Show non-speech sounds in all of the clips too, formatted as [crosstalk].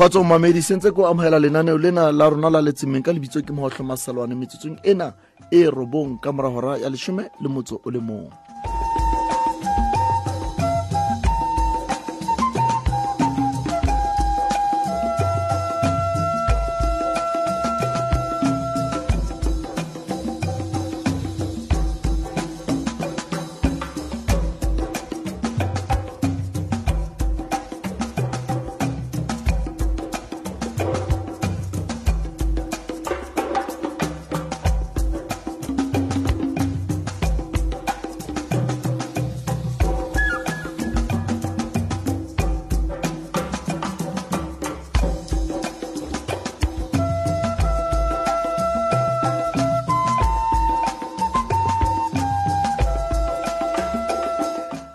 kgotsa se sentse ko amogela lenaneo lena la rona la letsemeng ka lebitso ke mogotlho masalwane metsotsong ena e robong ka moragora ya lesome le motso o le mong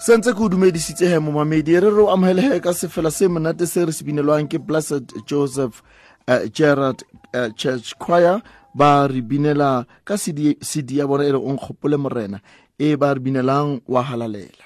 sentse ke o dumedisitse he momamedi re re o amogelege ka sefela se monate se re se binelwang ke blessed joseph uh, gerard uh, church choir. Ba re binela ka cd ya bona e re onkgopole morena. E ba re binelang wa halalela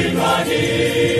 Imani.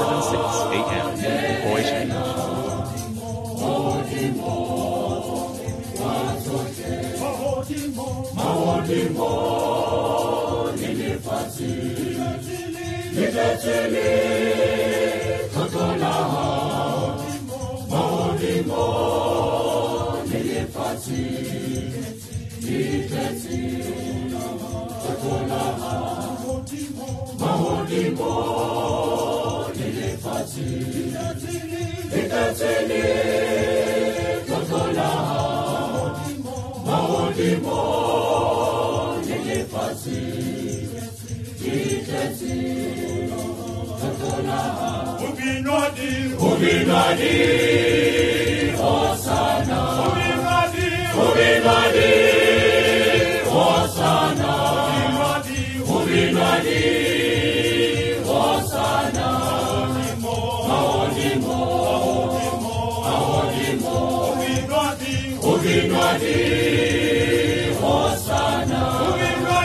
1076 AM in change. Beach. Ubinwadi, Ubinwadi. Kupindwa ni Hosana. Kupindwa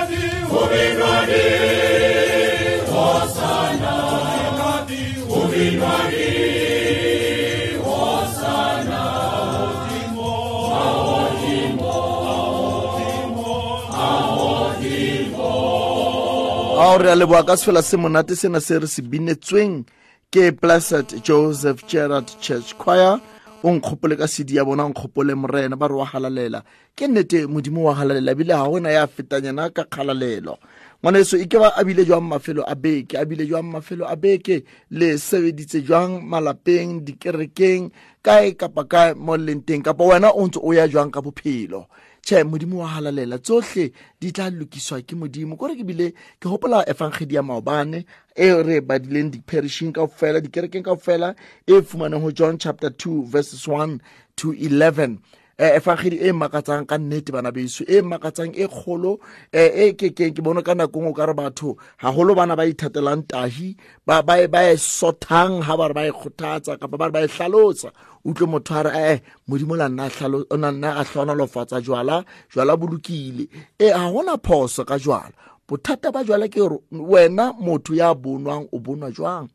ao re a leboa ka sefela se monate sena se re se binetsweng ke joseph gerard church choir o nkgopole ka sedi ya bona o nkgopole morena ba re wa galalela ke nnete modimo wa halalela ebile ga gona ya fetanyana ka kgalalelo. Ngwaneso e ke ba abile bile jwang mafelo a beke? Abile bile jwang mafelo a beke? Le sebeditse jwang malapeng dikerekeng kae kapa kae mo leng teng? Kapa wena o ntse o ya jwang ka bophelo tšhe modimo wa halalela. Tsohle di tla lokiswa ke modimo. Kore ke bile ke gopola efangedi ya maobane e re badileng diperishing kao fela dikerekeng kao fela e fumaneng go john chapter 2 verses 1 to 11 eh, efangedi e makatsang ka nnete bana beso e makatsang e kgolo eh, e kekeng ke bone ka nakong o ka re batho gagolo bana ba ithatelang tahi e- ba e sothang ga ba re ba e kgothatsa kapa ba re ba e hlalosa. Utlwe motho a re ee modimo la nna a hlalo- o na nna a hlonolofatsa jwala jwala bolokile e ga gona phoso ka jwala. Bothata ba jwala ke gore wena motho ya bonwang o bonwa jwang?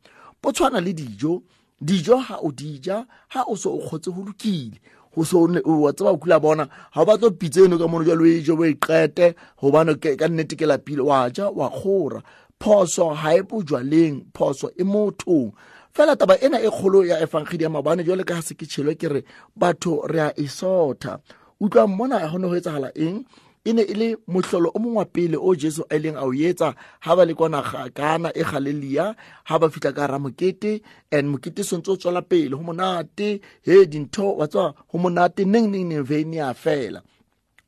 Bo tshwana le dijo. Dijo ha o di ja ha o so o kgotse go lokile go so wa tseba kula bona. Ga o batlo pitse eno ka mono jalo e bo e qete gobane ka nnete ke lapile wa ja wa kgora. Phoso ga e bojwaleng phoso e mothong. Fela taba ena e kgolo ya efangedi ya mabane jale ka ga se ke tšhelwe ke re batho re a e sotha. Utlwa mona go ne go etsagala eng e ne e le mohlolo o mongwe pele o jesu a ileng a o etsa ga ba le kwana kana e galelia ga ba fitlha ka ramokete mokete and mokete sentse o tswela pele. Go monate. He dintho wa tswa go monate neng neng neng veine ya fela.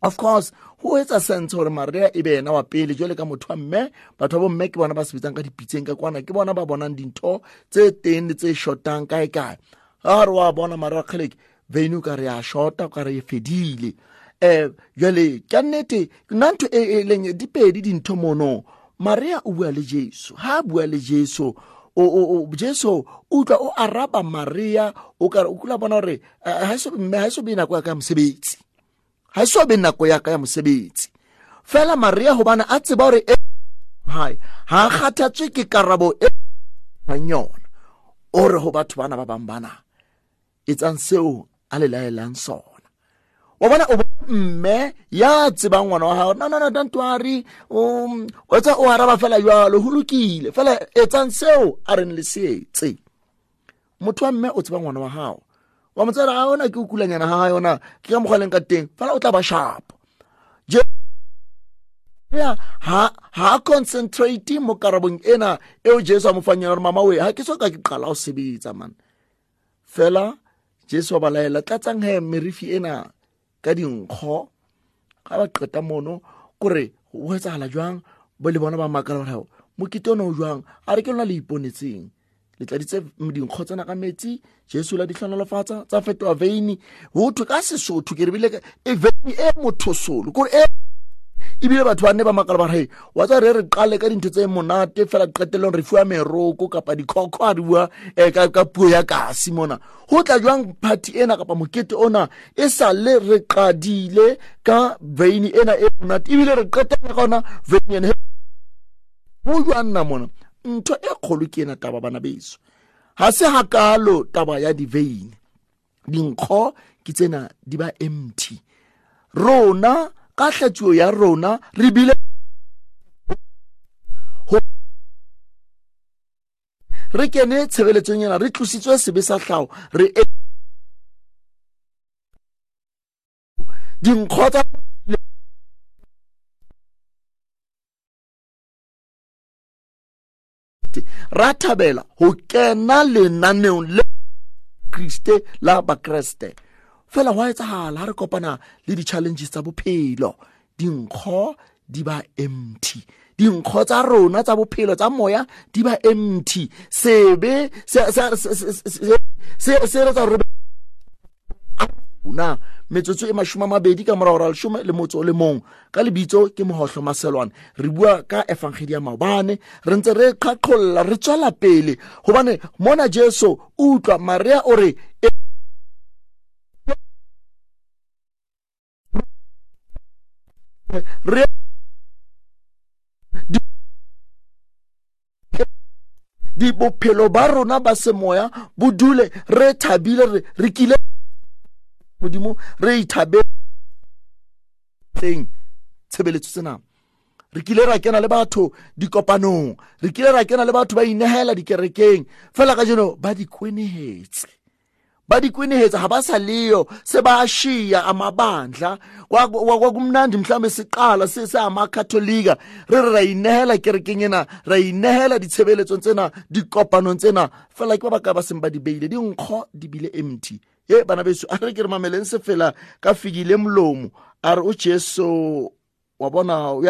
Of course go etsa sense gore maria e be ena wa pele jole ka motho wa mme batho ba bomme ke bona ba se bitsang ka dipitseng ka kwana ke bona ba bonang dintho tse teng le tse shotang kae kae. Ga re wa bona maria kgeleke veine o ka re ya shota o ka re e fedile um jale ka nnete nna ntho e e dipedi dintho mono maria o bua le jesu. Ha bua le jesu o, o, o jesu utlwa o araba maria o kare o kula bona gore eh, ha so mme ha so be nako ya ka mosebetsi. Ga so be nako ya ka ya mosebetsi. Fela maria gobane a tseba gore e ha ga a kgathatswe ke karabo e yona o re go batho bana ba bang bana seo a le laelang sona. Wa bona o mme ya tsebang ngwana wa gago no no no don't um, o araba fela jalo go lokile. Fela etsang seo a reng le seetse motho wa mme o tseba ngwana wa gago wa mo tsela ga ona ke o kulanyana ga yona ke ka mokgwa leng ka teng. Fela o tla ba shapo ha concentrate mo karabong ena eo jesu a mo fang yona gore mama we ha ke soka ke qala o sebetsa man. Fela jesu wa ba laela tlatsang he merifi ena ka dinkgo ga ba qeta mono kore go etsagala jwang? Bo le bona ba makala gore mokete ona o jwang? A re ke lona le iponetseng? Le tladitse dinkgo tsena ka metsi? Jesu la di tlhonolofatsa tsa fetoa veini? Go thwe ka sesotho ke re bile ka- e veini e mothosolo kore e ebile batho ba nne ba makala bare wa tsa re re qale ka dintho tse monate fela qetelong re fiwa meroko kapa dikhokho a re um ka, puo ya kasi mona. Go tla jwang party ena kapa mokete ona e sa le re qadile ka veini ena e monate? Ebile re qetela ka ona veini ena go jwa nna mona? Ntho e kgolo ke ena taba bana beso. Ga se gakalo taba ya diveini dinkgo ke tsena di ba empty rona ka hlatsuo ya rona re bile re kene tshebeletsong ena re tlositswe sebe sa tlhago re e dinkgo tsa ra thabela go kena lenaneong le kriste la bakreste fela go a etsagala ga re kopana le di-challenges tsa bophelo. Dinkgo di ba empty. Dinkgo tsa rona tsa bophelo tsa moya di ba empty. Sebe se retsa gore rona metsotso e mashome a mabedi ka morago ra lesome le motso o le mong. Ka lebitso ke mogotlho maselwane. Re bua ka efangedi ya maobane. Re ntse re qhaqholla re tswela pele. Gobane mona jesu o utlwa maria o re re di bophelo ba rona ba semoya bo dule re thabile re kile modimo re ithabetseng tshebeletso tsena re kile ra kena le batho dikopanong. Re kile ra kena le batho ba inehela dikerekeng. Fela ka jeno ba di kwenehetse ba di kwenehetse ga ba sa leyo se ba shiya amabandla. Kwakumnandi mhlawumbe siqala seamakatholika re re ra inehela kerekeng ena ra inehela ditshebeletsong tsena dikopanong tsena. Fela ke ba baka ba seng ba di beile dinkgo di bile empty. E bana beso a re ke re mameleng se fela ka fikile molomo. A re o jesu wa bona o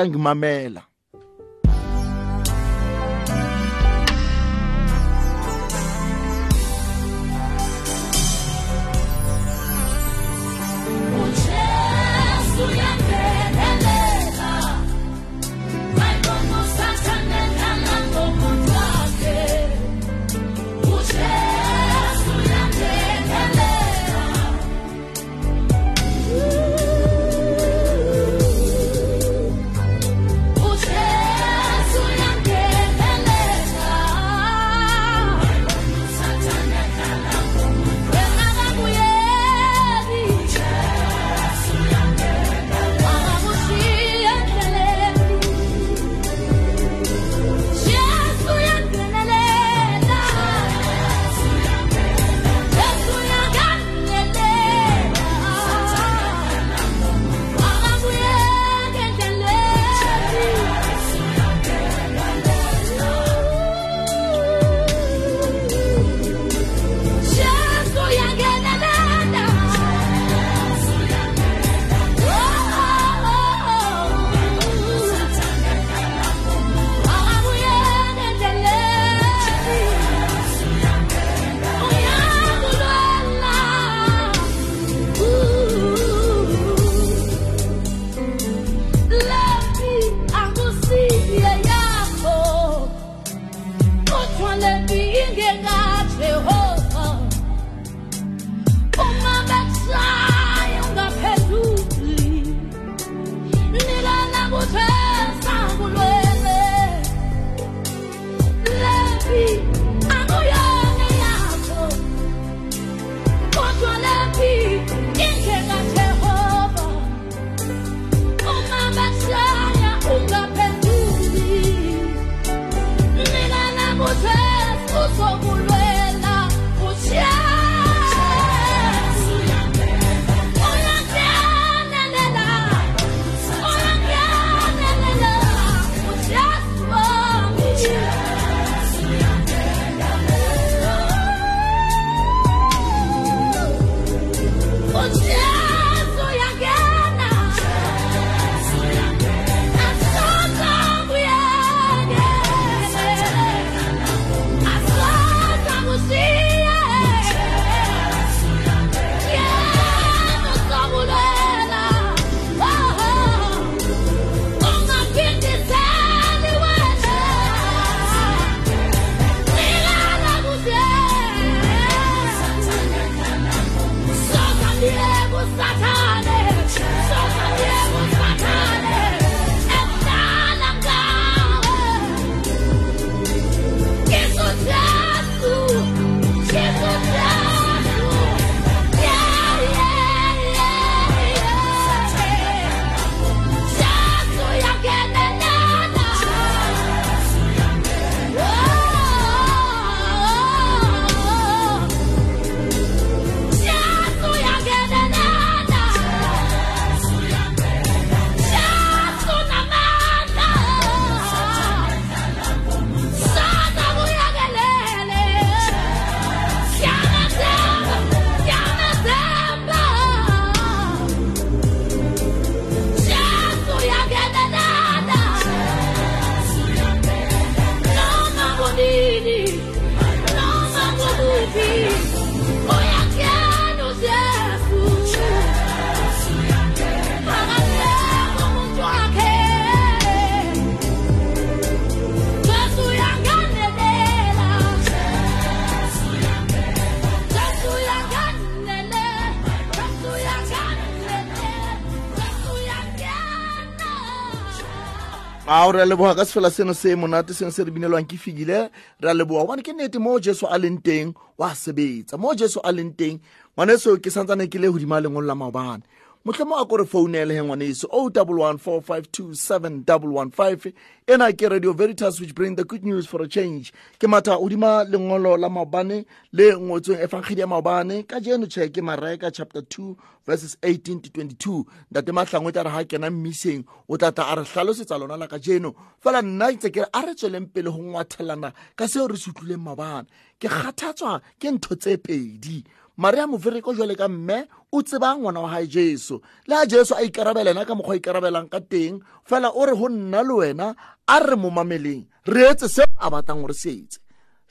ao re a leboga ka sefela seno se monate seno se re binelwang ke figile. Re a leboga gobane ke nnete jesu a leng teng wa sebetsa. Mo jesu a leng teng ngwaneso ke santsane ke le a la maobane motlhe mo a ko re founele he ngwaneso oh o double one four five two seven double one five ena ke radio veritas which bring the good news for a change. Ke matha godima lengolo la maobane le ngotsweng efangkgedi ya maobane. Ka jeno tšhe ke chapter 2 verses 18 to 22 ntate matlangwe tla re ga kena mmiseng o tlatla a re tlhalosetsa lona la ka jeno. Fela nna ntse ke re a re tsweleng pele go ngwathelana ka seo re se utlwileng maobane. Ke kgathatswa ke ntho tse pedi maria mofereko jwale ka mme o tseba ngwana wa gae jesu. Le ga jesu a ikarabela ena ka mokgwa a ikarabelang ka teng fela o re go nna le wena a re mo mameleng re etse seo a batlang gore se etse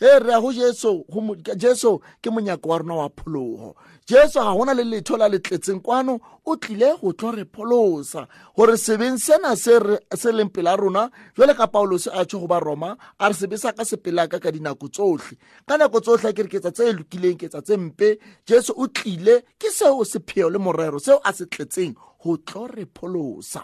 he re ya go jesu jesu ke monyako wa rona wa phologo jesu ga gona le letho la le tletseng kwano o tlile go tlo re pholosa gore sebeng sena se leng pela rona jwale ka paulose a tsho go ba roma a re sebe sa ka sepelaka ka dinako tsotlhe ka nako tsotlhe ke re ke tsa tse lokileng ke tsa tse mpe. Jesu o tlile ke seo sepheo le morero seo a se tletseng go tlo re pholosa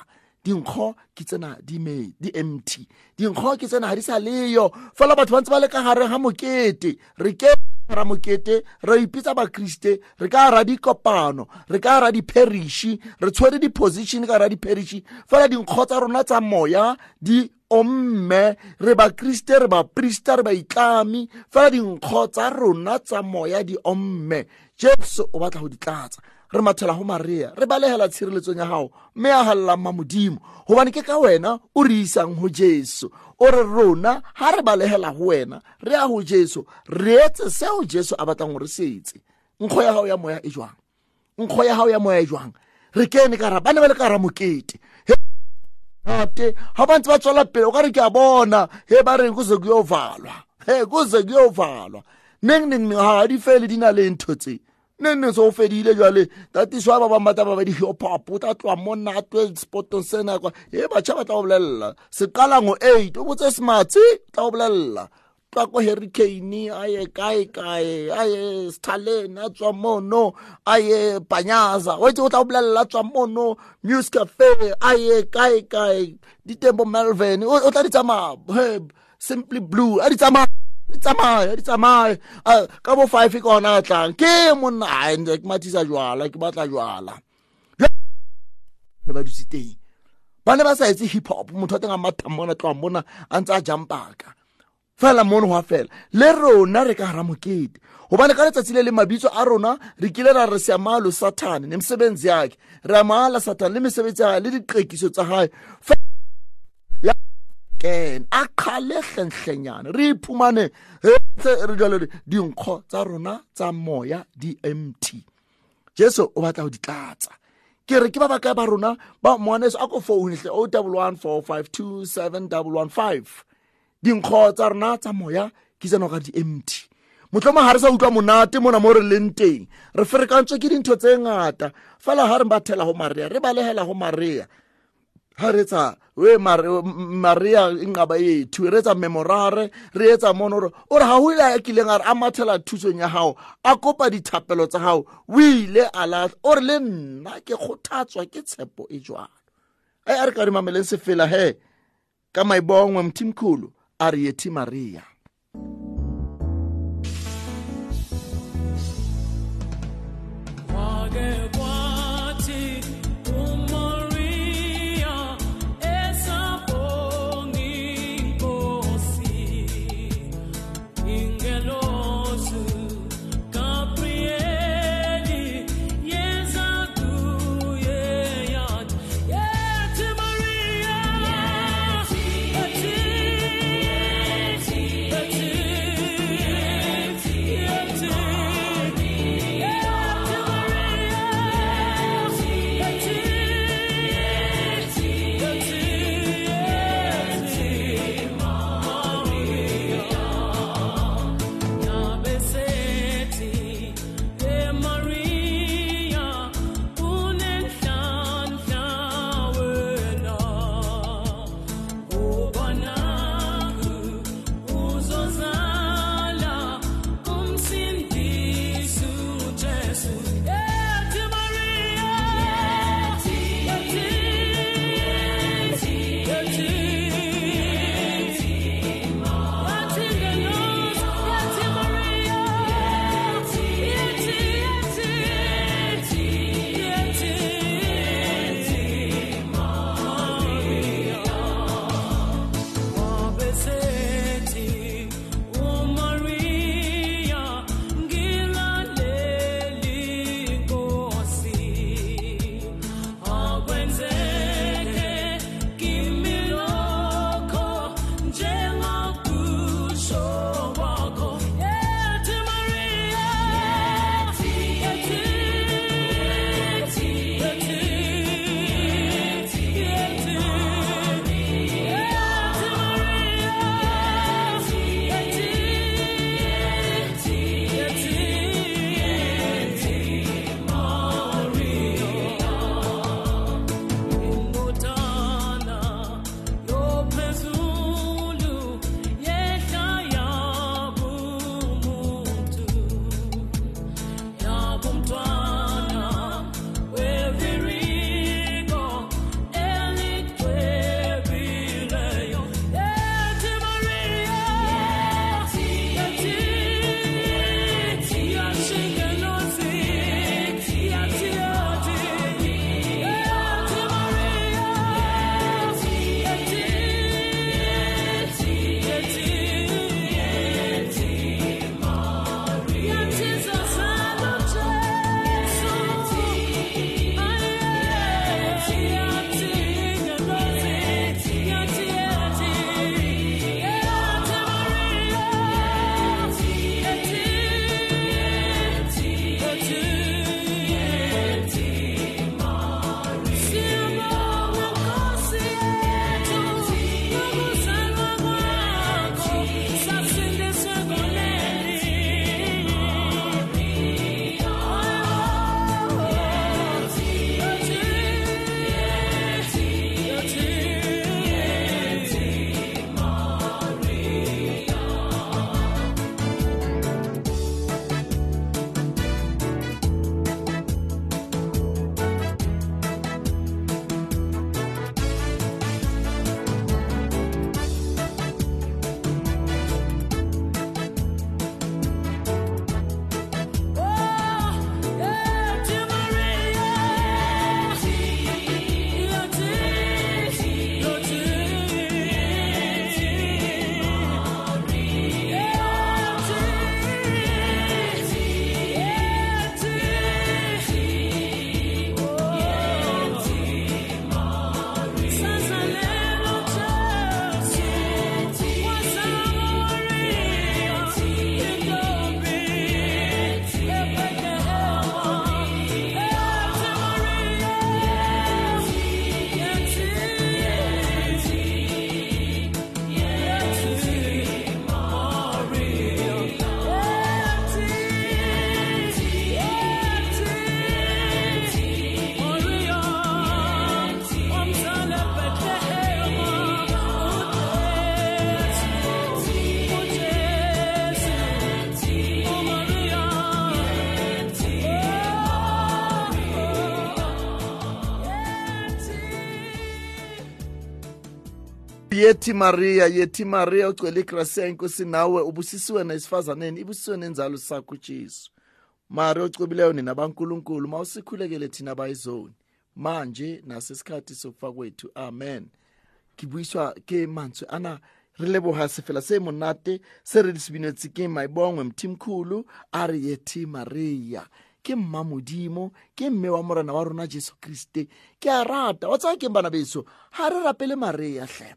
dinkgo ke tsena di me di empty. Dinkgo ke tsena ga di sa leyo. Fela batho ba ntse ba le ka gare ga mokete. Re ke ra mokete ra ipitsa bakriste re ka ra dikopano re ka ra diperiši re tshwere di-position ka ra diperiši fela dinkgo tsa rona tsa moya di omme. Re bakriste re baprista re baitlami fela dinkgo tsa rona tsa moya di omme. Jesu o batla go di tlatsa re mathela go maria re balegela tshireletsong ya gago mme a galelang ma modimo gobane ke ka wena o re isang go jesu. O re rona ga re balegela go wena re ya go jesu re etse seo jesu a batlang gore se etse. Nkgo ya gago ya moya e jwang? Nkgo ya gago ya moya e jwang? Re kene ka ra ba ne ba le ka ra mokete. He, ate ga ba ntse ba tswela pele o ka re ke a bona. He ba reng kuze kuyovalwa he kuze kuyovalwa neng neng ga di fele di na le ntho tse. Neng neng se go fedile jale tatiswa ba ba tla ba ba di-hip-hop o tla tloa mo natwe spotong sena kwa. E batšha ba tla go bolelela sekalango eight o botse smartse tla go bolelela tla ko hurricane a ye kae kae a ye stalin a tswa mono a ye panyaza o itse o tla go bolelela a tswa mono news cafe a ye kae kae ditembo melvin. O o tla di tsamaya simply blue a di tsamaya di tsamaya di tsamaya Ah, ka bo five ke ona a tlang. Ke monna ai, ke mathisa jwala ke batla jwala. Ne ba dutse teng. Ba ne ba sa etse hip hop motho a teng a mathang mona tloang mona a ntse a jumpaka fela mono go a fela. Le rona re ka gara mokete. Gobane ka letsatsi le le mabitso a rona re kile ra re seamalo satane nemisebenzi yakhe re amala satane le mesebetsi ya gae le diqekiso tsa gae Fe- ya ken a kgale hlenhlenyana re iphumane he, ntse re jalo re dinkgo tsa rona tsa moya di empty jesu o batla go di tlatsa. Ke re ke ba bakae ba rona? Ba moaneso a ko founetle o double one four five two seven double one five. Dinkgo tsa rona tsa moya ke tseno ka di-empty motlhoma ga re sa utlwa monate mona mo re leng teng. Re ferekantswe ke dintho tse ngata. Fela ga re bathela go maria re balegela go maria ga re etsa we Mar- maria nqaba yethu re etsa memorare re etsa mono ore ore ga go ile a kileng a re a mathela thusong ya gago a kopa dithapelo tsa gago o ile a latlha ore le nna ke kgothatswa ke tshepo e jwalo. Ai a re ka re mameleng sefela he ka maibongwe mthimkhulu a re yethi maria yethi maria yethi maria ugcwele igracia inkosi nawe ubusisiwe nesifazaneni ibusisiwe nenzalo sakho ujesu maria ocubileyo nina bankulunkulu mawusikhulekele thina bayizoni. Manje nasesikhathi sokufa kwethu amen. Ke buiswa ke mantswe ana re leboga sefela se monate se re di sebinetse ke maibongwe mthimkhulu a re yethi maria. Ke mma modimo ke mme wa morena wa rona jesu kriste ke a rata wa tsaya keng bana beso ga re rapele maria hle.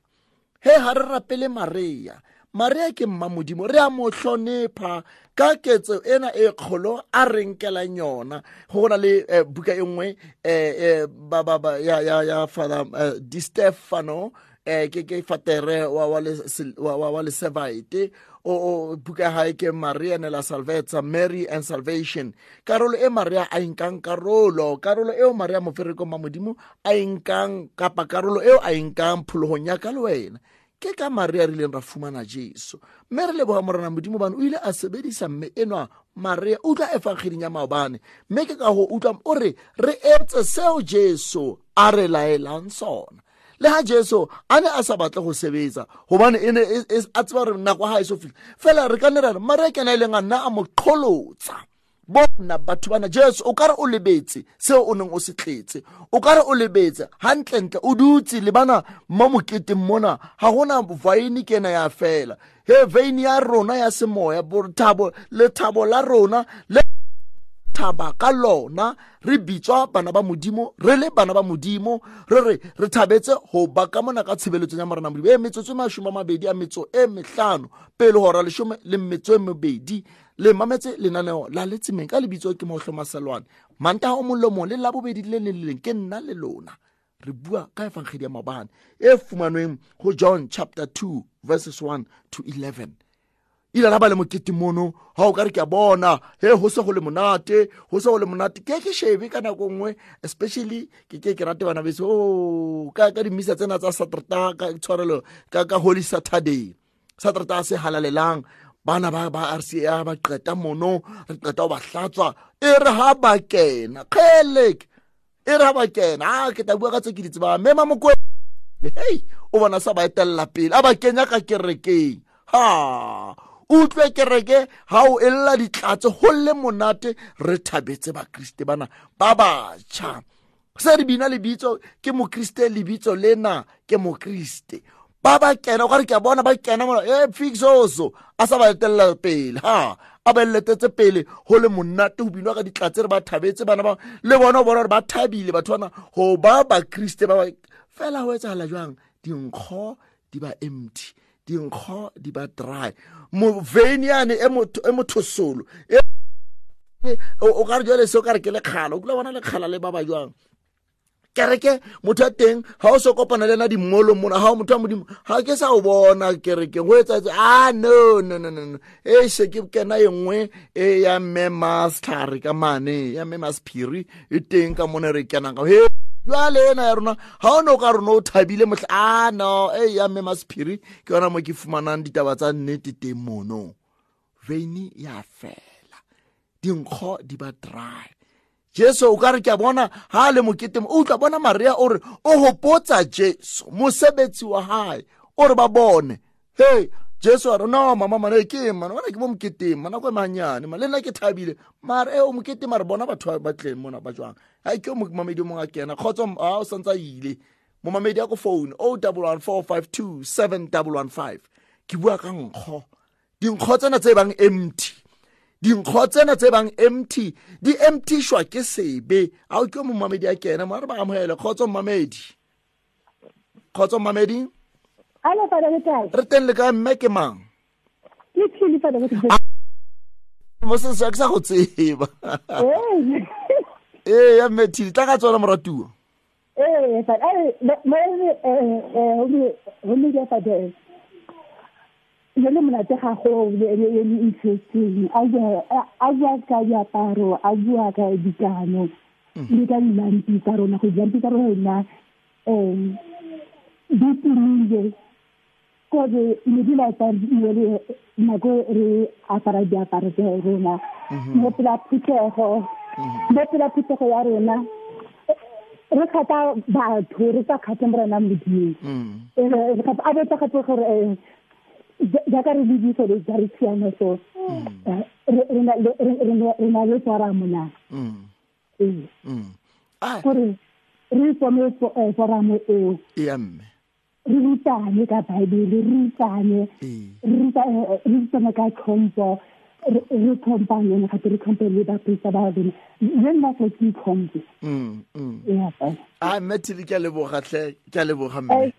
He ga re rapele maria. Maria ke mma modimo re a mo hlonepha ka ketso ena e kgolo a re nkelang yona. Go na le eh, buka e nngwe eh, eh, ya- father di stefano eh ke ke fatere wa wa le wa wa- le Sevite o o buka ha ke Maria ne la salvezza Mary and salvation. Karolo e Maria a inkang karolo. Karolo eo Maria mo fereko ma modimo a inkang kapa karolo eo a inkang pholohong ya ka le wena. Ke ka maria re ileng ra fumana jesu. Mme re leboga morena modimo bane o ile a sebedisa mme enwa maria utlwa e fangkgeding ya maobane. Mme ke ka go utlwa o re re etse seo jesu a re laelang sona le ha jesu a ne a sa batle go sebetsa. Gobane e ne e- e- a tseba gore nako ga e so fila fela re ka ne ra re maria kena e leng a nna a mo qholotsa. Bona batho bana jesu o kare o lebetse seo o neng o se tletse. O kare o lebetse gantlentle o dutse le bana mo moketeng mona. Ga gona vaini ke ena ya fela. He veini ya rona ya semoya bothabo lethabo la rona le thaba ka lona re bitswa bana ba modimo re le bana ba modimo re re re thabetse go ba ka mona ka tshebeletsong ya morena modimo. E metsotso masome a mabedi a metso e metlhano pele gora lesome le metso e mebedi le mametse lenaneo la letsemeng ka lebitso ke motlhomaselwane mantaga o molomong le labobedi le le leng ke nna le lona. Re bua ka efangkgedi ya mabane e fumanweng go john chapter 2 verses 1 to 11 ile la ba le mokete mono ga o ka re ke a bona. He go se go le monate go se go le monate. Ke ke shebe ka nako nngwe especially ke ke ke rate bana beso. O ka ka dimisa tsena tsa saterta ka tshwarelo ka ka holy saturday. Saterta se halalelang. Bana ba ba rca ba qeta mono re qeta go ba hlatswa. E re ha ba kena kgelek e re ha ba kena. A ke ta bua ka tse ke di tseba mema mokwe hei o bona sa ba etelela pele. A ba kenya ka kerekeng. Ha utlwe kereke ha o ella ditlatse go le monate re thabetse bakriste bana ba batšha se re bina lebitso ke mokriste lebitso lena ke mokriste. Ba ba kena o ka re ke a bona ba kena mona e fixoso a sa ba etelela pele ha? A ba letetse pele go le monate go binwa ka ditlatse re ba thabetse bana ba le bona o bona gore ba thabile batho bana go ba ba ba fela go etsagala jwang? Dinkgo di ba empty dinkgo di ba dry. Moveni yane e e mothosolo e- o kare ka re jale se o ka re ke lekgala o kula bona lekgala le ba ba jwang? Kereke motho a teng ga o se kopana le ena dimmolong mona ga motho a modimo ga ke sa o bona kerekeng go etsatse a no no no no no. E se ke kena e nngwe e ya mme mastare ka mane ya mme masphiri e teng ka mone re kenang ka he jwale ena ya rona ga o ne o ka rona o thabile motlha a no e ya mme masphiri ke yona mo ke fumanang ditaba tsa nnete teng mono. Veini ya fela. Dinkgo di ba dry. Jesu o ka re ke a bona ga a le moketeng o utlwa bona maria o re o gopotsa jesu mosebetsi wa gae o re ba bone. Hei jesu a re no mama mana ke? Eng mana bona ke mo moketeng mana ko manyane ma le nna ke thabile? Mare e o mokete mare bona batho ba tleng mona ba jwang? Ga ke o momamedi o mongwe a kena kgotsa a o santse a ile momamedi a ko phone o double one four five two seven double one five. Ke bua ka nkgo. Dinkgo tsena tse bang empty. Dinkgo tsena tse bang empty di emptyshwa ke sebe. A o ke momamedi a kena mo a re ba amogele kgotso mmamedi kgotso mmamedi Hello, Father Nkayi. Re teng le kae mme ke mang? Ke Thuli, Father Nkayi. Moses ya ke sa go tseba. Ee, ya mme Thuli, tla ka tsona moratuwa. Ee, Father, ai, mo re eh ho le ya Father. Yo le monate ga go le le interesting. A ja a ja ka ya paro, a bua ka dikano. Le ka nna ntse hmm. ka rona go ja ntse ka rona. Eh, ba tlo ko re ne dula tsa le nako re apara diaparo tsa rona mo pela phuthego mo pela phuthego ya rona re kgata batho re sa kgate morena modimo a botsa gape gore jaaka re lebise le ja re siame so re na le tshwara monana gore re itsome foramo eo re rutane ka baebele re rutane. Ee. Re ruta- eh, re rutane ka tlhompho. Re re tlhomphaneng gape re tlhompe le baprista ba bone. Le nna so ke itlhompe Mm, mm. ea a mme thile ke a lebogatlhe ke a leboga mme.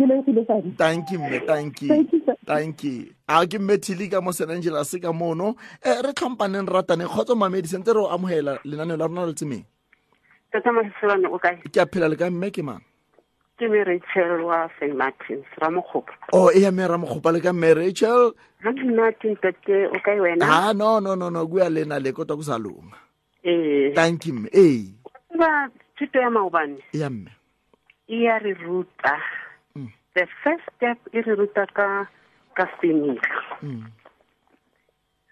Ke thank you mme thank you. Thank you, sir. thank you. A ke mme thile ka mo st angeles ka mono. Um re tlhompaneng rataneng kgotsa mamedi sentse re o amogela lenaneo la rona le tsemeng tata maseselwane o kae? Ke a phela le ka mme ke mang ke me rachel wa st martins ramokgopa. O e ya me ramokgopa le ka mme rachel? Ga monate o kae wena? A no no no no kua lena le kota kusalunga ee. Thank you mme. Ee. Ba thuto ya maobane? Ya mme. E ya re ruta. Mm. the first step e re ruta ka ka family. Mm.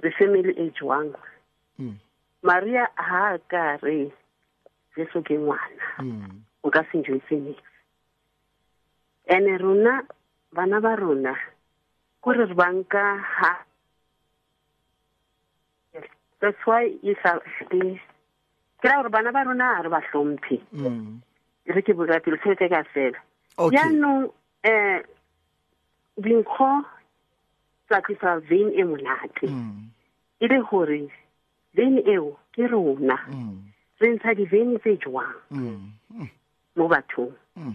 re family e jwang Mm. maria ha ka re jesu ke ngwana. Mm. o ka se niks ene rona bana ba rona kore re banka ha that's why e sa le ke ra gore bana ba rona re ba hlomphe Mm. e re ke bola pele tshwetse ka fela okay jaanong um dinkgo tsa tlisa vein e monate Mm. e le gore vein eo ke rona Mm. re ntsha di-vein tse jwang Mm. Mm. mo bathong Mm.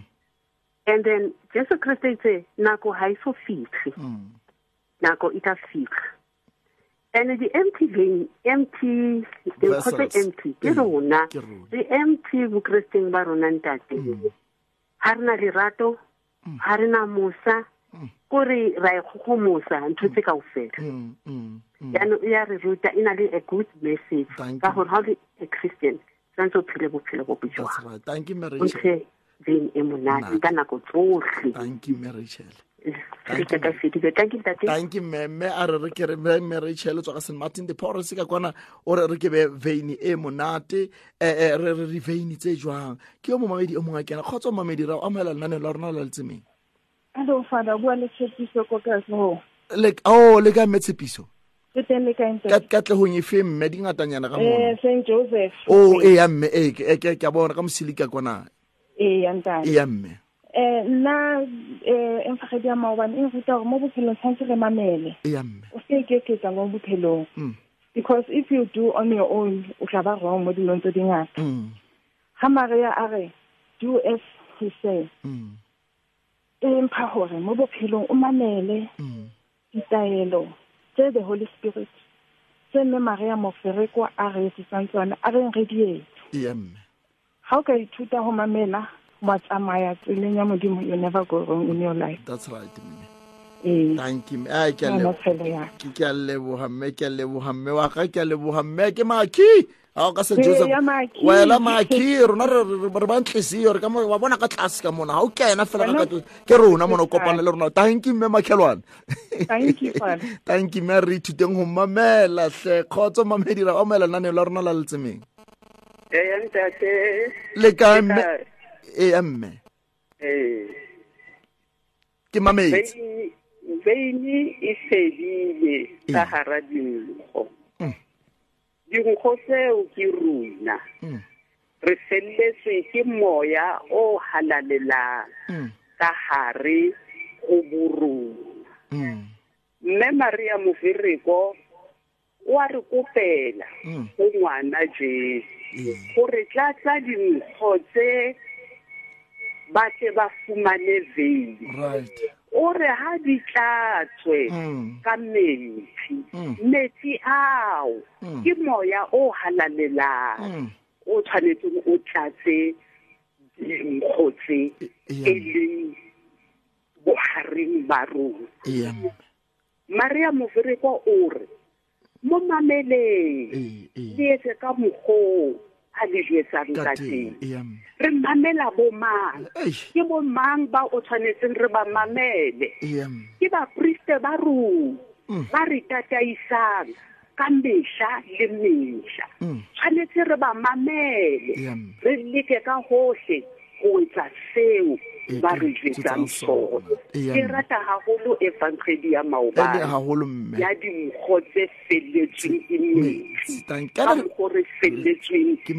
And then jesu kriste itse nako ha e so fitlhe Mm. nako e tla fitlha and di-empty vein empty Vessels. empty ke Mm, rona ke rona. re empty bokristeng ba rona ntate ha re na lerato ha re na mosa kore ra e kgogomosa ntho tse kao fela Mm. Mm. Mm. yaanong e ya re ruta e na le a good message ka gore ga o le a christian tshwanetse o phele bophelo bo bojwang beng e monate ka nako tsohle. Tanki merachel a re re ke re mme rachel tswa ka st martin the paul ka kwana o re re ke be veine e monate. E, e, re re re veini tse jwang? Ke yo momamedi o mongwe kena. Kgotsa momamedi ra o amogela lenaneo la rona la letsemeng hello father bua le tshepiso ko kaso le oh, le ka mme tshepiso. Ka tlegong e fe mme dingatanyana ka eh, mone st joseph. O e ya mme e ke a bona ka mosilika kwana. Eh, ya ntane. e ya mme Eh, nna eh emfagedi ya maobane e ruta gore mo bophelong tshwanetse re mamele. e O se ke ketsa mo bophelong. Mm. Because if you do on your own, o tla ba wrong mo dilong tse dingata. Mm. Ha Maria a re, do as he says. Mm. E mpha gore mo bophelong o mamele Mm. ditaelo tse the Holy Spirit tse mme Maria Mofereko a re etsetsang tsona a reng re di. E ya mme ha o ka ithuta go mamela wa tsamaya tseleng ya modimo you never go wrong in your life that's right mme ee thank you a ke a leboga mme ke a leboga mme wa ka ke a leboga mme ke maki a o ka se joseph wela maki rona re ba ntlesio re wa bona ka tlase ka mona ga o kena fela ke rona mona o kopana le rona thank you mme makhelwane Thank you, you mme re ithuteng go mamela tle kgotsa mamedi ra omela lenaneo la rona la letsemeng ee ntate le ka Le mme kae? e ya mme ee ke mametse veini veini e fedile ka hara dinkgo Mm. dinkgo tseo ke runa Mm. re felletswe ke moya o halalelang Mm. ka hare go borona Mm. mme maria mofereko o a re kopela Mm. go ngwana jesu Gore tlatsa dinkgo tse ba tle ba fumane veini right. O re ha di tlatswe Mm. ka metsi Mm. metsi ao Mm. ke moya o halalelang o tshwanetseng o tlatse dinkgo tse E- e e leng bohareng ba rona. E maria mofereko o re mo mameleng ee ee. le etse ka mokgoo a le jetsang ka ka teng teng. e ya mme re mamela bo mang? Eish, ke bo mang ba o tshwanetseng re ba mamele? E ya mme ke bapriste ba rona Mm. ba re tataisang ka mehla le mehla. Mm. tshwanetse re ba mamele. Yeah, mme. re leke ka hohle. Go etsa seo E, ba re jwetsang sona. ke rata haholo evangeli ya e maobane ya dinkgo tse felletsweng ke metsi ka mokgo re felletsweng Ke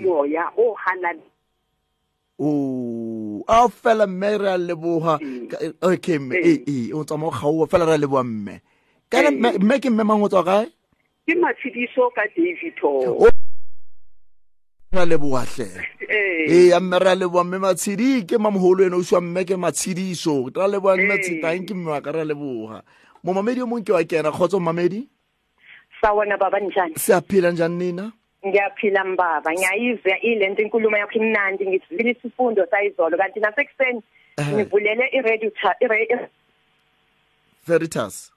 moya o hanang. O a fela mme re a leboga Ka- okay mme. Ee. ee o tsamao kgaowa fela re a leboga mme. Kana mme ke mme mang o tswa kae? Ke matshediso ka davito O- re a leboga hle ee ya mme re a leboga mme matshedi ke mamogolo ene o siwa mme ke matshediso. Re a leboga matsheditang ke mme wa ka re a leboga momamedi o mongwe ke wa kena. Kgotsa momamedi? Sawona baba njani? Se a phela njani nina ngiyaphila mbaba. Ngiyayizwa ile nto inkulumo yakho imnandi. Ngizivile isifundo sayizolo kanti nasekuseni ngivulele i-radio ta- i-ra- veritas.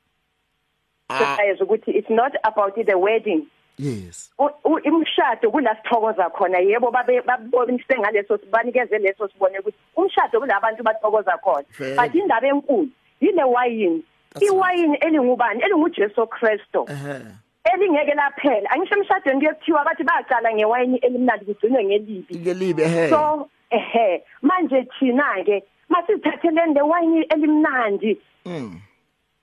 Ah, i- ukuthi it's not about the wedding. Yes. U- u- imshado kula sithokoza khona yebo babe babonise ngaleso banikeze leso sibone ukuthi umshado kulabantu bathokoza khona. Vele. but indaba enkulu yile wayini? That's iwayini elingubani? Elingujesu kristu. Ehe. Elingeke laphela. Angisho emshadweni kuyekuthiwa bathi baqala ngewayini elimnandi kugcinwe ngelibi. Ngelibe ehe. So ehe manje thina ke masizithatheleni le wayini elimnandi. Mm.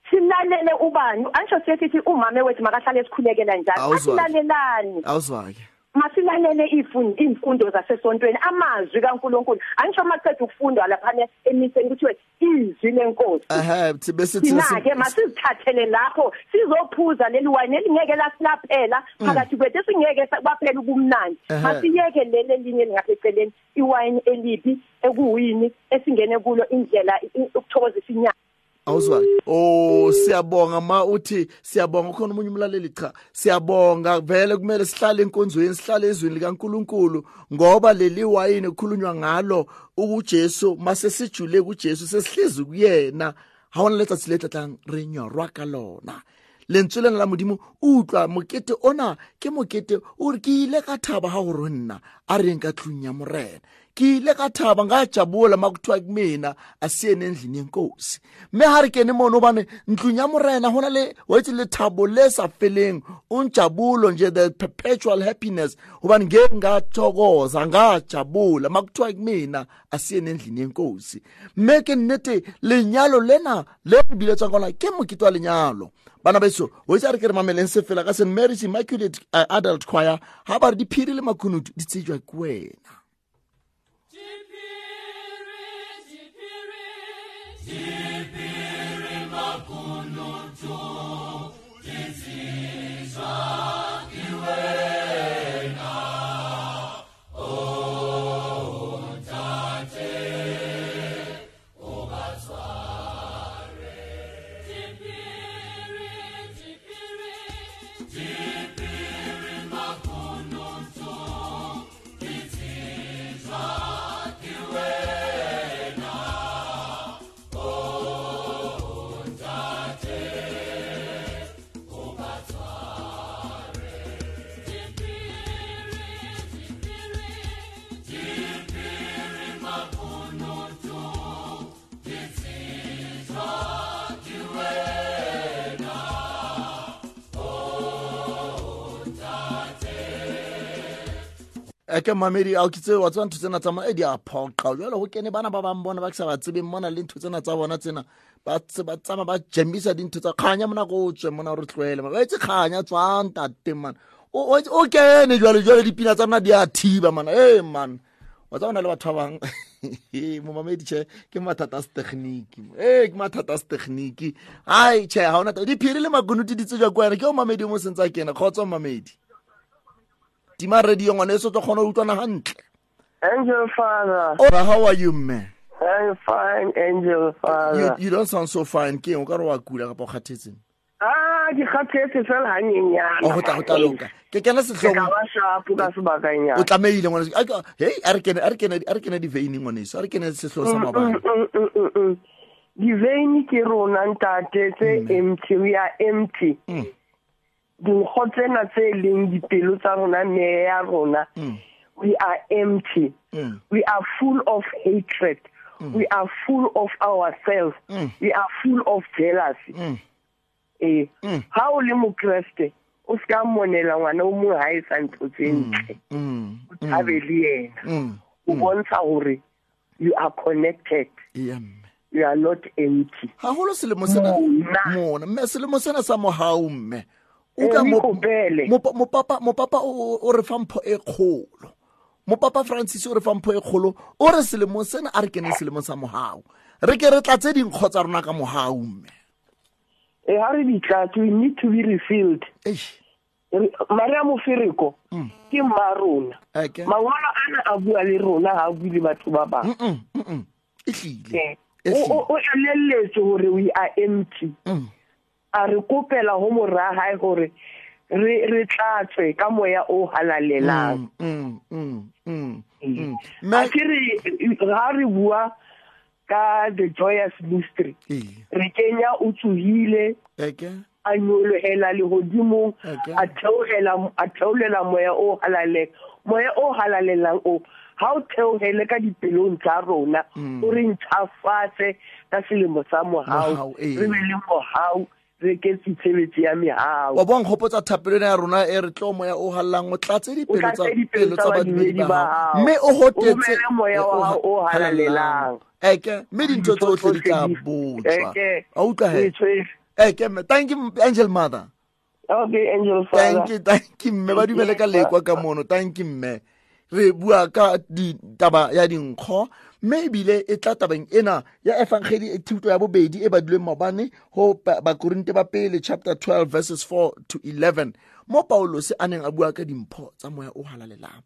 Silalele ubani? Angisho siyethi umama wethu makahlale esikhulekela njalo. Awuzwa. asilalelani. Awuzwake masilalele ifundo imfundo zasesontweni. Amazwi kaNkuluNkulu. Angisho maqedwe ukufundwa lapha emiseni kuthiwe izwi lenkosi. Ehe thi- bese thina thina ke masizithathele lapho. Sizophuza leli wayini elingeke lasilaphela. Phakathi kwethu singeke baphela ubumnandi. Ehhe. masiyeke leli elinye lingaseceleni iwayini elibi ekuwini esingene kulo indlela i- ukuthokozisa inyama. Awuzwa oh siyabonga ma uthi siyabonga khona umunye umlaleli cha. Siyabonga. Vele kumele sihlale enkonzweni sihlale ezweni likaNkuluNkulu ngoba leli wayini kukhulunywa ngalo ukuJesu mase sijule kuJesu sesihlezi kuyena. Ha ona letsa tsiletla tlang re nyorwa ka lona. Lentswe la modimo utlwa mokete ona ke mokete o re ke ile ka thaba ha go ronna a reng ka tlung ya morena. Ke ile ka thaba ngajabula makuthiwa kumina asiyene endlini yenkosi. Mme ha re kene mono obane ntlong ya morena go na le wetse lethabo le sa feleng unjabulo nje the perpetual happiness. Obane ngeke ngathokoza ngajabula. Makuthiwa kumina asiyene endlini yenkosi. Mme ke nnete lenyalo lena le re biletswang kona ke mokete wa lenyalo bana beso o itse a re ke re mameleng se fela ka st marys immaculate uh, adult choir ga ba re diphiri le makhunutu di tsejwa ke wena. Yeah. Ke mamedi a ke tse wa ntho tsena tsa e di a phoqa jalo go kene bana ba bang bona ba ke sa ba tsebeng mona le ntho tsena tsa bona tsena. Ba tse- ba jemisa dintho tsa kganya mona ko tswe mona re tloele ba etse kganya tswang tate man. O kene jale jale dipina tsa rona di a thiba mana e man. Wa tsa bona le batho ba bang? [laughs] Momamedi che ke mathata a setegniki ee ke mathata a setegniki ai che ga ona diphiri le makonuti di tsejwa ko wena. Ke o mamedi mo sentse kena. Kgotsa mamedi tima radio ngwane so tlo kgona utlwana hantle angel father oh, how are you man I'm fine, Angel Father. You, you don't sound so fine. Ke o ka re wa kula ka pa kgathetseng. Ah, ke kgathetse fela hanyenyana. Oh, hota hota loka. Ke I se hlong. Ke ba sharp ka se bakanyana. O tlameile ngwana. Hey, are kena are kena are kena di vein ngwana so. Are kena se hlo sa mm, mm, mabana. Mm, di vein ke rona ntate tse empty, we are empty. Mm. Dinkgo tsena tse leng dipelo tsa rona, meya ya rona, Mm. we are empty. Mm. We are full of hatred. We are full of ourselves. Mm. We are full of jealousy. Mm. eh Mm. ha o le mokreste o se ka monela ngwana o mongwe ha e sa ntho tse ntle mm, o thabe le yena mm, o bontsha hore you are connected yeah, mme. you are not empty haholo selemo sena Mona. mona mme selemo sena sa mohau mme Eh, utlwa o mo- ikopele. mopa- mopapa mopapa o o re fa mpho e kgolo mopapa francis o re fa mpho e kgolo o re selemong sena a re keneng selemong sa mohau re ke re tlatse dinkgo tsa rona ka mohau mme e ha re ditlatse we need to be refilled Eish, Re- maria mofereko Mm. ke mma rona eke. mangolo ana a bua le rona ha a bue le batho ba bangwe Mm-mm, mm-mm. ehlile Eh, o ehlile o- o elelletse hore we are empty Mm. A re kopela ho mora hae hore re re tlatswe ka moya o halalelang Mm, mm, mm, mm. a Mme- ke re ha re bua ka the joyous mystery Ee, re kenya o tsohile eke. a nyolohela lehodimong Okay. a theohela a theolela moya o halaleng moya o halalelang o ha o theohele ka dipelong tsa rona Mm. o re ntšhafatse ka selemo sa mohau Mohau, ee. re be le mohau re ketse tshebetso ya mehau wa bona nkgopotsa thapelo ena ya rona e re tlo moya o hallang o tlatse dipelo tsa pelo tsa badumedi ba mme o hotetse moya wa o halalelang eke mme dintho tsotlhe di tla botswa a utlwa he eke mme thank you angel mother. Okay angel thank father you thank you mme. Ba dumele ka lekwa ka mono. Thank you mme. Re bua ka di- taba ya dinkgo mayebile e tla tabeng ena ya evankheli e thuto ya bobedi e badilweng maobane go bakorinte ba pele chapter 12 verses 4 to 11 mo paolose a neng a bua ka dimpho tsa moya o halalelang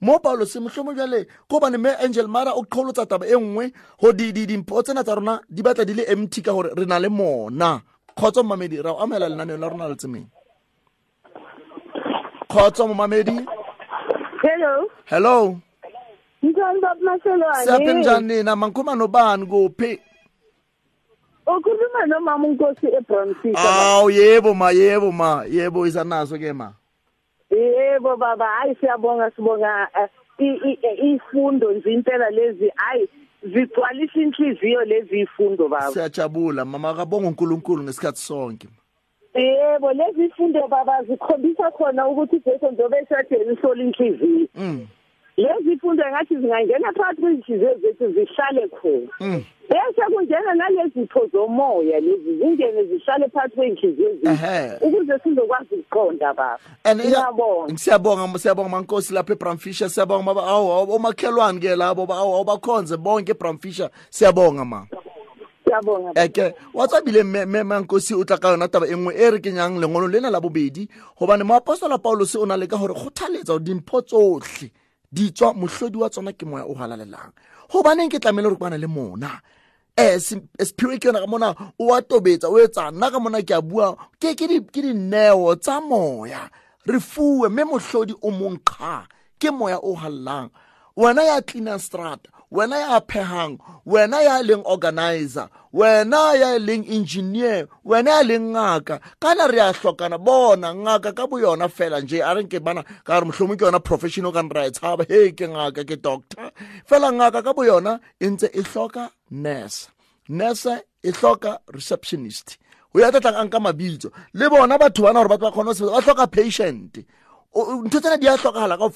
mo paolose motlhomo jale ko bane me angel mara o qholotsa taba e nngwe go dimpho tsena tsa rona di batla di le empty ka gore re na le mona. Kgotsa momamedi ra o amela lenaneo la rona le tsemeng kgotsa momamedi hello. Hello. Njani baba siyaphi maselwane njani nina? Mankhuluma nobani kuphi? Ukhuluma nomama unkosi ebronfisa awu yebo ma yebo ma. Yebo isanaso ke ma. Yebo baba hayi siyabonga sibonga eh, eh, ifundo nje impela lezi hayi zigcwalisa inhliziyo lezi ifundo baba. Siyajabula mama kabonga unkulunkulu ngesikhathi sonke yebo lezi ifundo baba zikhombisa khona ukuthi Jesu njobe esadeni ihlola inhliziyo Mm, lezi ifundo ngathi zingangena phakathi kwezinhliziyo zethu zihlale khona. Mm. bese kunjena nalezi zitho zomoya lezi zingene zihlale phakathi kwey'nhliziyo zethu Ehhe. ukuze sizokwazi ukuqonda baba. And iya- ngiyabonga siyabonga siyabonga mankosi lapha ebramfisher siyabonga baba. Awu awu, omakhelwane ke labo ba- awu abakhonze bonke ebramfisher siyabonga ma. Siyabonga eke wa tsabile mme mankosi o tla ka yona taba e nngwe e re kenyang lengolo lena la bobedi. Gobane moapostola paulose o na le ka gore kgothaletsa gore dimpho tsotlhe di tswa mohlodi wa tsona ke moya o halalelang. Gobaneng ke tlamele re kwana le mona? Um sephiri ke yona ka mona o wa tobetsa o etsa nna ka mona ke a bua. Ke ke di- ke dineo tsa moya. Re fuwe mme mohlodi o monkga ke moya o halelang wena ya cleaner strata wena ya phehang wena ya leng organizer wena ya leng engineer wena ya leng ngaka. Kana re a hlokana bona ngaka ka bo yona fela nje a renke bana ka re mohlomong ke yona professional kan ra e tshaba. He ke ngaka ke doctor. Fela ngaka ka bo yona e ntse e hloka nurse. Nurse e hloka receptionist. O ya tlatlang a nka mabitso. Le bona batho bana gore batho ba kgone go sebetsa ba hloka patient. O- o- ntho tsena di a tlhokagala kao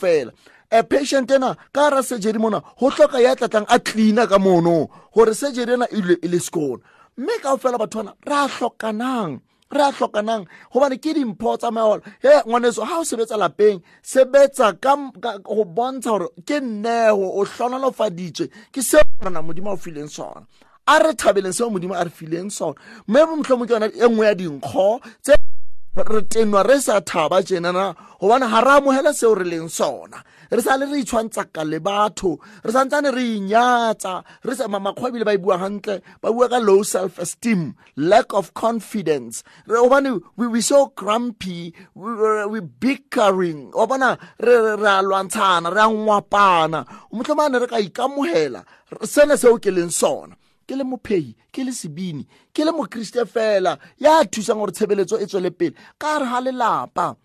um patient ena ka gara surgery mona go tlhoka ya tlatlang a cleaner ka mono gore surgery ena e e le sekone mme kao fela batho bana re a tlhokanang re a tlhokanang gobane ke dimpho tsa maola he ngwaneso ga o sebetsa lapeng sebetsa ka ka- go bontsha gore ke nnego o tlhonolofaditswe ke seo rena modimo a o fileng sona. A re thabeleng seo modimo a re fileng sona. Mme motlhomo ke yona e nngwe ya dinkgo tse re tenwa re sa thaba tjenana. Gobane ga re amogela seo re leng sona re sa le re itshwantsaka le batho. Re santsane re inyatsa re sa ma- makgwa ebile ba e bua gantle ba bua ka low self esteem lack of confidence. Re- gobane we, we so grumpy we, we, we bickering. Wa bona re re- re a lwantshana re a ngwapana. Motlhomane re ka ikamogela re- sene seo ke leng sona. Ke le mophehi ke le sebini ke le mokriste fela ya thusang gore tshebeletso e tswele pele. Ka re ga lelapa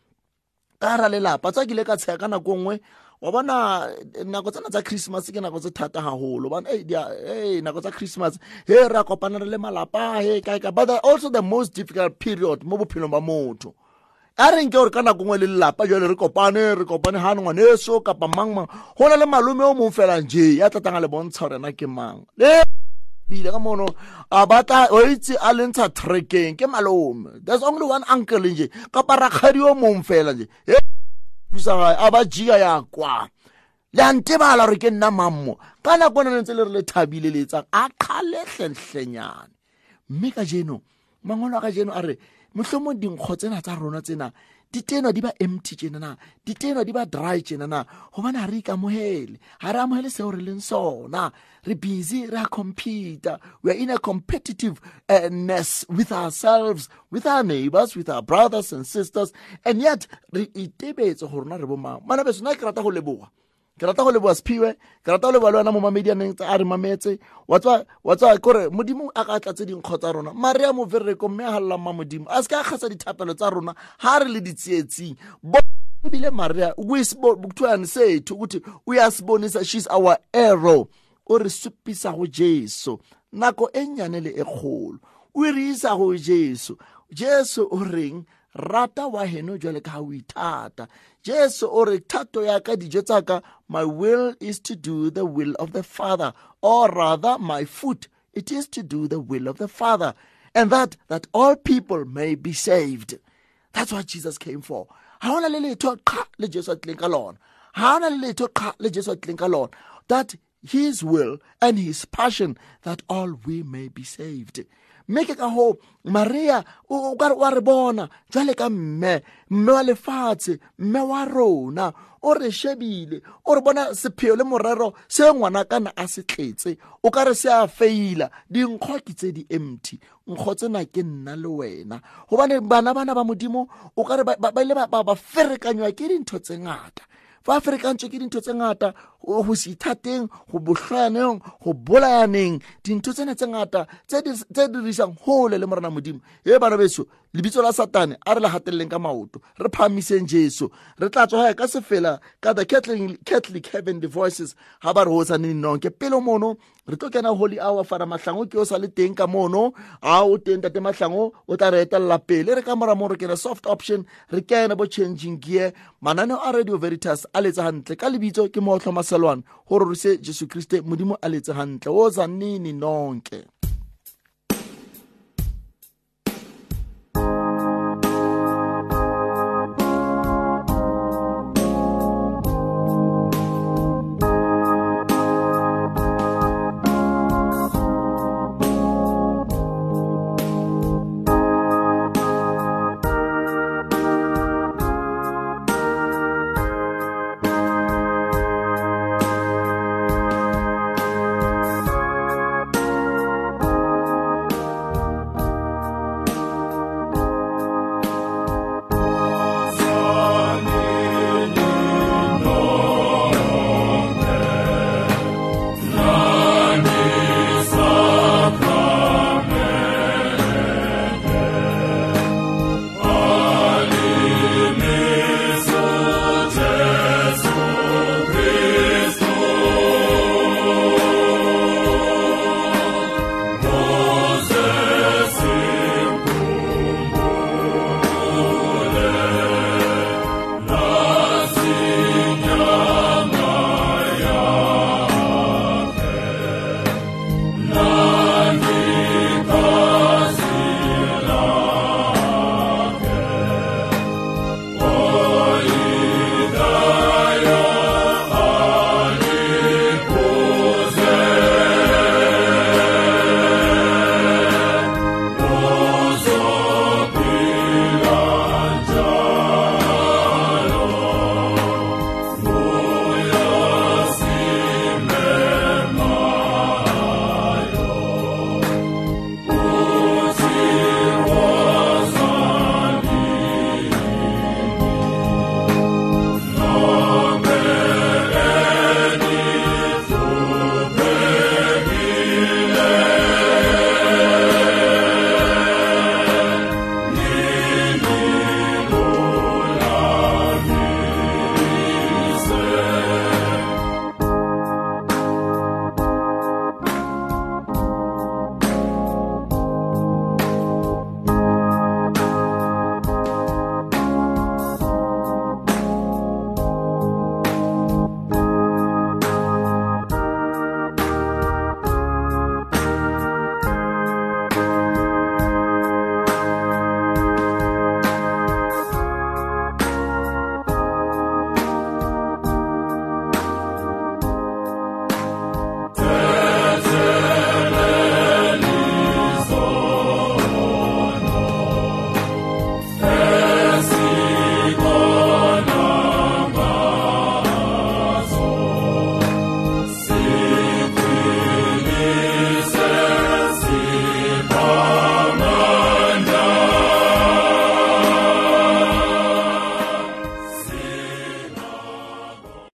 ka ra lelapa. Tsa ke ile ka tsheya ka nako nngwe wa bona eh, nako tsena tsa christmas ke nako tse thata gagolo bana eh, di a- eh, nako tsa christmas he re a kopana re le malapa he kae but also the most difficult period mo bophelong ba motho. A re nke gore ka nako ngwe le lelapa jale re kopane re kopane gane ngwaneso kapa mang go na le malome o mong felang je ya tlatang a le bontsha gore ena ke mang. Le bile ka mono a batla o itse a le ntsha trackeng ke malome. There's only one uncle nje kapa rakgadi o mong fela nje. He, thusa gae a ba jia ya kwa le a ntebala gore ke nna mammo. Ka nako e ne ntse le re le thabile le etsang a kgalehlenhlenyane mme ka jeno mangwalo a ka jeno a re mohlomong dinkgo tsena tsa rona tsena di tenwa di ba empty tjenana di tenwa di ba dry tjenana gobane ga re ikamogele ga re amogele seo re leng sona. Re busy re a computer. We are in a competitiveness eh, with ourselves with our neighbors with our brothers and sisters. And yet re itebetse go rona re bomang mana beso nna ke rata go leboga ke rata go leboa sephiwe ke rata go leboa le wena mo mamedianeng tse a re mametse. Wa tswa wa tswa kore modimo a ka tlatse dinkgo tsa rona. Mare ya movereko mme a galelang ma modimo a se ka kgasa dithapelo tsa rona ga re le ditsietsing. Ebile maria kuthiwani sethu ukuthi uyasibonisa she's our arrow o re supisa go jesu. Nako e nnyane le e kgolo. O re isa go jesu. Jesu o reng rata wa heno jwale ka ha o ithata. Jesu o re thato ya dijo tsa ka my will is to do the will of the father or rather my foot it is to do the will of the father and that that all people may be saved. That's what jesus came for. Ga ona le letho qha le jesu a tlileng ka lona. Ga ona le letho qha le jesu a tlileng ka lona. That his will and his passion that all we may be saved mme ke ka go maria o ka re wa re bona. Jwale ka mme mme wa lefatshe mme wa rona o re shebile o re bona sepheo le morero se ngwana kana a se tletse. O ka re se a feila. Dinkgo ke tse di-empty nkgo tsena ke nna le wena. Gobane bana bana ba modimo o ka re ba- ile ba ferekanywa ke dintho tse ngata fa ferekantswe ke dintho tse ngata go se ithateng go bohlwaneng go bolayaneng. Dintho tsena tse ngata tse dirisang gole le morena modimo. E bana beso lebitso la satane a re le gateleleng ka maoto. Re phamiseng jesu. Re tla tswa ka sefela ka the catholic, catholic the voices. Ga ba re o saneng nonke pele mono re tlo kena holy hour fara mahlango ke o sa le teng ka mono. A o teng tate mahlango o tla re etelela pele. Re ka mora mo re kena soft option re kene bo changing gear. Mananeo a radio veritas a letse gantle ka lebitso ke mootlho maselwane gore re se jesu kriste modimo a letse gantle o sa zanini nonke